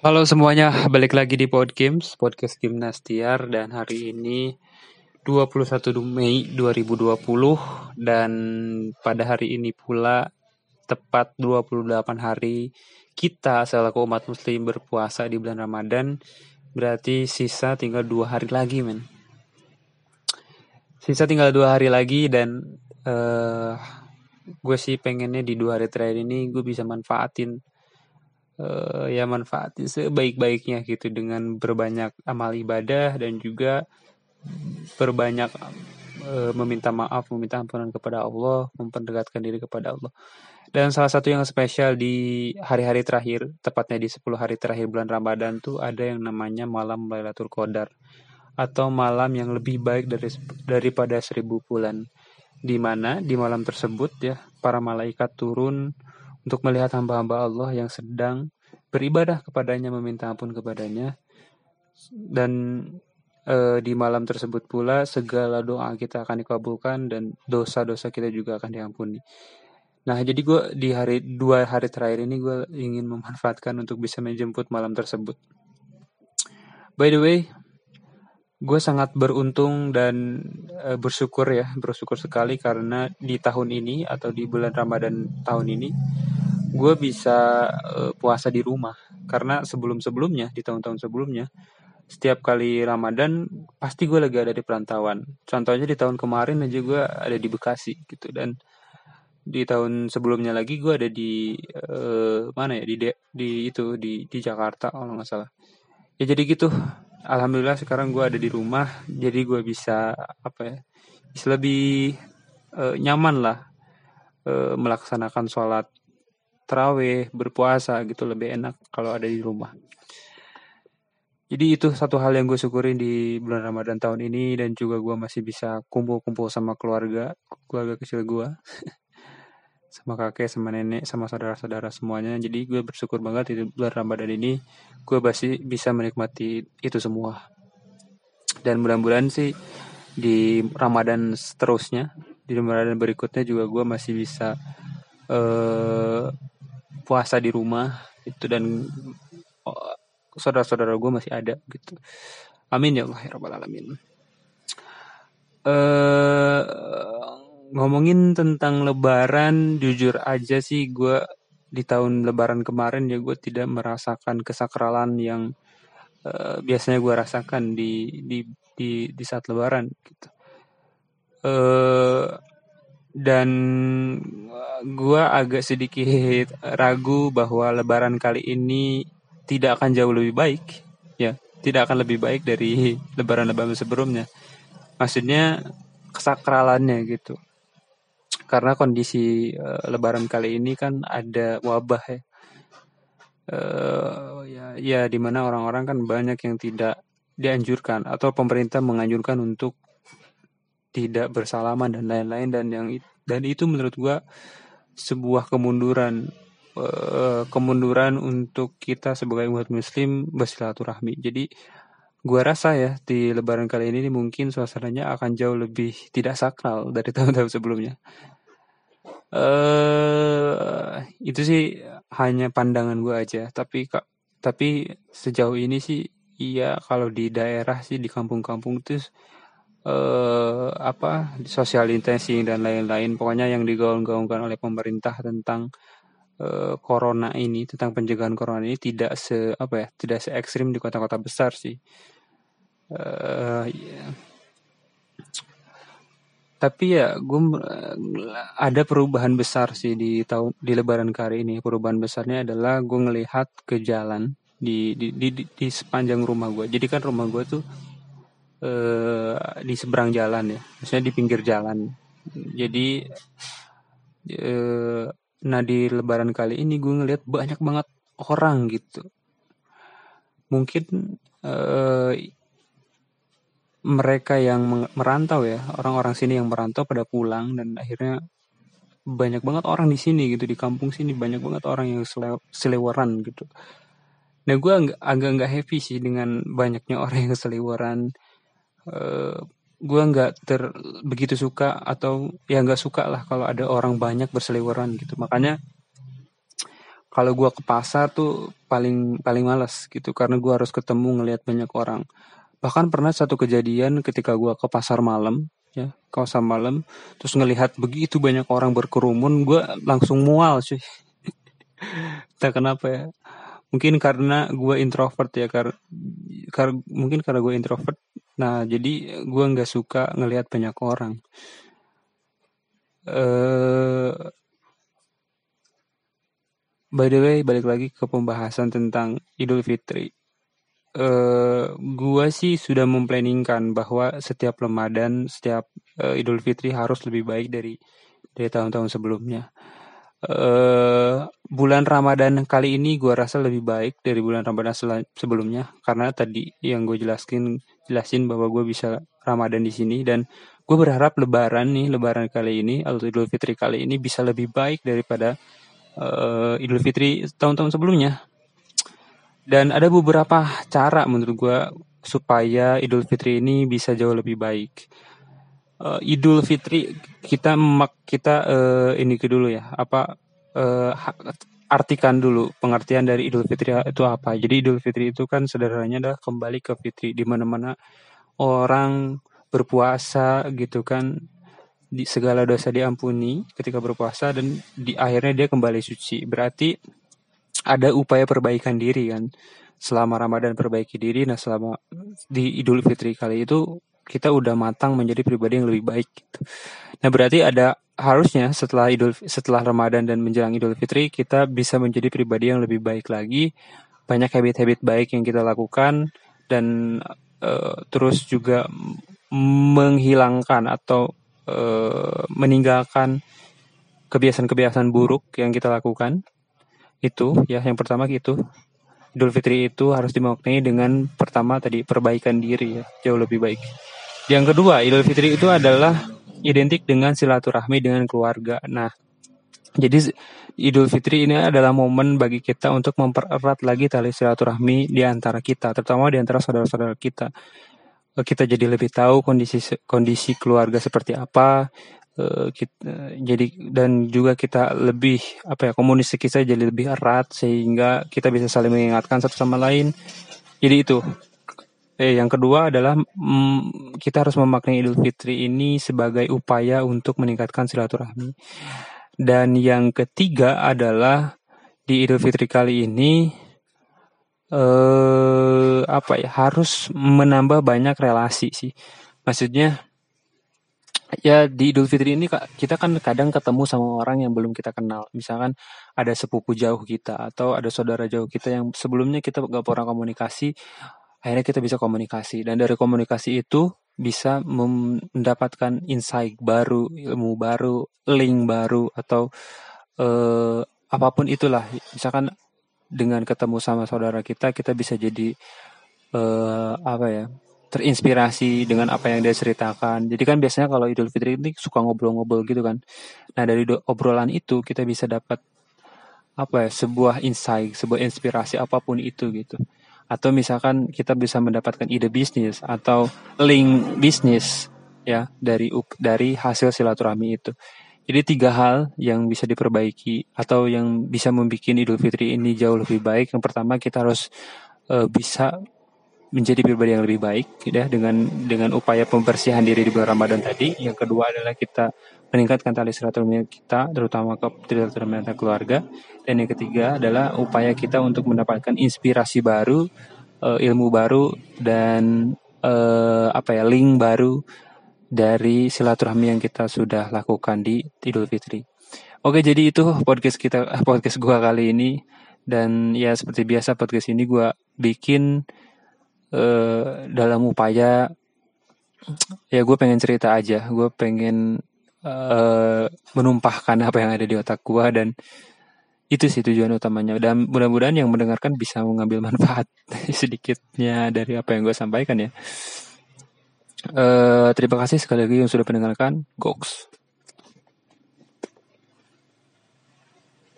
Halo semuanya, balik lagi di Pod Games, podcast Gimnastiar dan hari ini 21 Mei 2020 dan pada hari ini pula tepat 28 hari kita selaku umat muslim berpuasa di bulan Ramadan berarti sisa tinggal dua hari lagi men. Sisa tinggal dua hari lagi dan uh, gue sih pengennya di dua hari terakhir ini gue bisa manfaatin uh, ya manfaatin sebaik-baiknya gitu dengan berbanyak amal ibadah dan juga berbanyak uh, meminta maaf, meminta ampunan kepada Allah, memperdekatkan diri kepada Allah. Dan salah satu yang spesial di hari-hari terakhir, tepatnya di 10 hari terakhir bulan Ramadan tuh ada yang namanya malam Lailatul Qadar atau malam yang lebih baik dari daripada seribu bulan. Di mana di malam tersebut ya para malaikat turun untuk melihat hamba-hamba Allah yang sedang beribadah kepadanya, meminta ampun kepadanya. Dan e, di malam tersebut pula segala doa kita akan dikabulkan dan dosa-dosa kita juga akan diampuni. Nah, jadi gue di hari dua hari terakhir ini gue ingin memanfaatkan untuk bisa menjemput malam tersebut. By the way, gue sangat beruntung dan e, bersyukur ya, bersyukur sekali karena di tahun ini atau di bulan Ramadan tahun ini gue bisa uh, puasa di rumah karena sebelum-sebelumnya di tahun-tahun sebelumnya setiap kali Ramadan pasti gue lagi ada di perantauan. Contohnya di tahun kemarin aja gue ada di Bekasi gitu dan di tahun sebelumnya lagi gue ada di uh, mana ya di de, di itu di di Jakarta kalau nggak salah. Ya jadi gitu. Alhamdulillah sekarang gue ada di rumah jadi gue bisa apa ya bisa lebih uh, nyaman lah uh, melaksanakan sholat terawih, berpuasa gitu lebih enak kalau ada di rumah. Jadi itu satu hal yang gue syukurin di bulan Ramadan tahun ini dan juga gue masih bisa kumpul-kumpul sama keluarga, keluarga kecil gue. sama kakek, sama nenek, sama saudara-saudara semuanya. Jadi gue bersyukur banget di bulan Ramadan ini gue masih bisa menikmati itu semua. Dan mudah-mudahan sih di Ramadan seterusnya, di Ramadan berikutnya juga gue masih bisa uh, puasa di rumah itu dan oh, saudara-saudara gue masih ada gitu. Amin ya Allah ya Rabbal Alamin. Uh, ngomongin tentang Lebaran, jujur aja sih gue di tahun Lebaran kemarin ya gue tidak merasakan kesakralan yang uh, biasanya gue rasakan di di di di saat Lebaran gitu. Uh, dan gue agak sedikit ragu bahwa Lebaran kali ini tidak akan jauh lebih baik, ya, tidak akan lebih baik dari Lebaran-Lebaran sebelumnya. Maksudnya kesakralannya gitu. Karena kondisi uh, Lebaran kali ini kan ada wabah ya, uh, ya, ya di mana orang-orang kan banyak yang tidak dianjurkan atau pemerintah menganjurkan untuk tidak bersalaman dan lain-lain dan yang dan itu menurut gua sebuah kemunduran uh, kemunduran untuk kita sebagai umat muslim bersilaturahmi. Jadi gua rasa ya di lebaran kali ini mungkin suasananya akan jauh lebih tidak sakral dari tahun-tahun sebelumnya. uh, itu sih hanya pandangan gua aja, tapi tapi sejauh ini sih iya kalau di daerah sih di kampung-kampung itu eh, apa social distancing dan lain-lain pokoknya yang digaung-gaungkan oleh pemerintah tentang eh, corona ini tentang pencegahan corona ini tidak se apa ya tidak se ekstrim di kota-kota besar sih. Eh, ya. tapi ya gue ada perubahan besar sih di tahun di Lebaran kali ini. Perubahan besarnya adalah gue ngelihat ke jalan di di, di di di sepanjang rumah gue jadi kan rumah gue tuh eh, di seberang jalan ya, maksudnya di pinggir jalan. Jadi eh, nah di Lebaran kali ini gue ngeliat banyak banget orang gitu. Mungkin eh, mereka yang merantau ya, orang-orang sini yang merantau pada pulang dan akhirnya banyak banget orang di sini gitu di kampung sini banyak banget orang yang sele selewaran gitu. Nah gue agak nggak happy sih dengan banyaknya orang yang selewaran eh, gue nggak ter begitu suka atau ya nggak suka lah kalau ada orang banyak berseliweran gitu. Makanya kalau gue ke pasar tuh paling paling males gitu. Karena gue harus ketemu ngelihat banyak orang. Bahkan pernah satu kejadian ketika gue ke pasar malam ya kawasan malam terus ngelihat begitu banyak orang berkerumun gue langsung mual cuy. Tak kenapa ya. Mungkin karena gue introvert ya karena kar mungkin karena gue introvert nah jadi gue nggak suka ngelihat banyak orang eh By the way, balik lagi ke pembahasan tentang Idul Fitri. Uh, gua sih sudah memplanningkan bahwa setiap Ramadan, setiap uh, Idul Fitri harus lebih baik dari dari tahun-tahun sebelumnya. Uh, bulan Ramadan kali ini gua rasa lebih baik dari bulan Ramadan sebelumnya karena tadi yang gue jelaskin jelasin bahwa gue bisa Ramadan di sini dan gue berharap Lebaran nih Lebaran kali ini atau Idul Fitri kali ini bisa lebih baik daripada uh, Idul Fitri tahun-tahun sebelumnya. Dan ada beberapa cara menurut gue supaya Idul Fitri ini bisa jauh lebih baik. Uh, Idul Fitri kita mak kita uh, ini ke dulu ya apa uh, artikan dulu pengertian dari Idul Fitri itu apa. Jadi Idul Fitri itu kan sederhananya adalah kembali ke fitri di mana-mana orang berpuasa gitu kan di segala dosa diampuni ketika berpuasa dan di akhirnya dia kembali suci. Berarti ada upaya perbaikan diri kan. Selama Ramadan perbaiki diri, nah selama di Idul Fitri kali itu kita udah matang menjadi pribadi yang lebih baik gitu. Nah, berarti ada harusnya setelah Idul setelah Ramadan dan menjelang Idul Fitri kita bisa menjadi pribadi yang lebih baik lagi. Banyak habit-habit baik yang kita lakukan dan uh, terus juga menghilangkan atau Eh, meninggalkan kebiasaan-kebiasaan buruk yang kita lakukan itu ya yang pertama itu Idul Fitri itu harus dimaknai dengan pertama tadi perbaikan diri ya jauh lebih baik. Yang kedua Idul Fitri itu adalah identik dengan silaturahmi dengan keluarga. Nah jadi Idul Fitri ini adalah momen bagi kita untuk mempererat lagi tali silaturahmi di antara kita, terutama di antara saudara-saudara kita. Kita jadi lebih tahu kondisi kondisi keluarga seperti apa uh, kita, jadi dan juga kita lebih apa ya komunikasi kita jadi lebih erat sehingga kita bisa saling mengingatkan satu sama lain. Jadi itu eh yang kedua adalah mm, kita harus memaknai Idul Fitri ini sebagai upaya untuk meningkatkan silaturahmi. Dan yang ketiga adalah di Idul Fitri kali ini eh apa ya harus menambah banyak relasi sih. Maksudnya ya di Idul Fitri ini kita kan kadang ketemu sama orang yang belum kita kenal. Misalkan ada sepupu jauh kita atau ada saudara jauh kita yang sebelumnya kita gak pernah komunikasi akhirnya kita bisa komunikasi dan dari komunikasi itu bisa mendapatkan insight baru ilmu baru link baru atau eh, apa pun itulah misalkan dengan ketemu sama saudara kita kita bisa jadi uh, apa ya terinspirasi dengan apa yang dia ceritakan. Jadi kan biasanya kalau Idul Fitri ini suka ngobrol-ngobrol gitu kan. Nah dari obrolan itu kita bisa dapat apa ya sebuah insight, sebuah inspirasi apa pun itu gitu. Atau misalkan kita bisa mendapatkan ide bisnis atau link bisnis ya dari dari hasil silaturahmi itu. Jadi tiga hal yang bisa diperbaiki atau yang bisa membuat Idul Fitri ini jauh lebih baik. Yang pertama kita harus uh, bisa menjadi pribadi yang lebih baik ya dengan dengan upaya pembersihan diri di bulan Ramadan tadi. Yang kedua adalah kita meningkatkan tali silaturahmi kita terutama ke silaturahmi antar keluarga. Dan yang ketiga adalah upaya kita untuk mendapatkan inspirasi baru, uh, ilmu baru dan uh, apa ya link baru dari silaturahmi yang kita sudah lakukan di Idul Fitri. Oke, jadi itu podcast kita eh, podcast gua kali ini dan ya seperti biasa podcast ini gua bikin uh, dalam upaya ya gue pengen cerita aja, gue pengen uh, menumpahkan apa yang ada di otak gue dan itu sih tujuan utamanya dan mudah-mudahan yang mendengarkan bisa mengambil manfaat sedikitnya dari apa yang gue sampaikan ya. Uh, terima kasih sekali lagi yang sudah mendengarkan. Goks.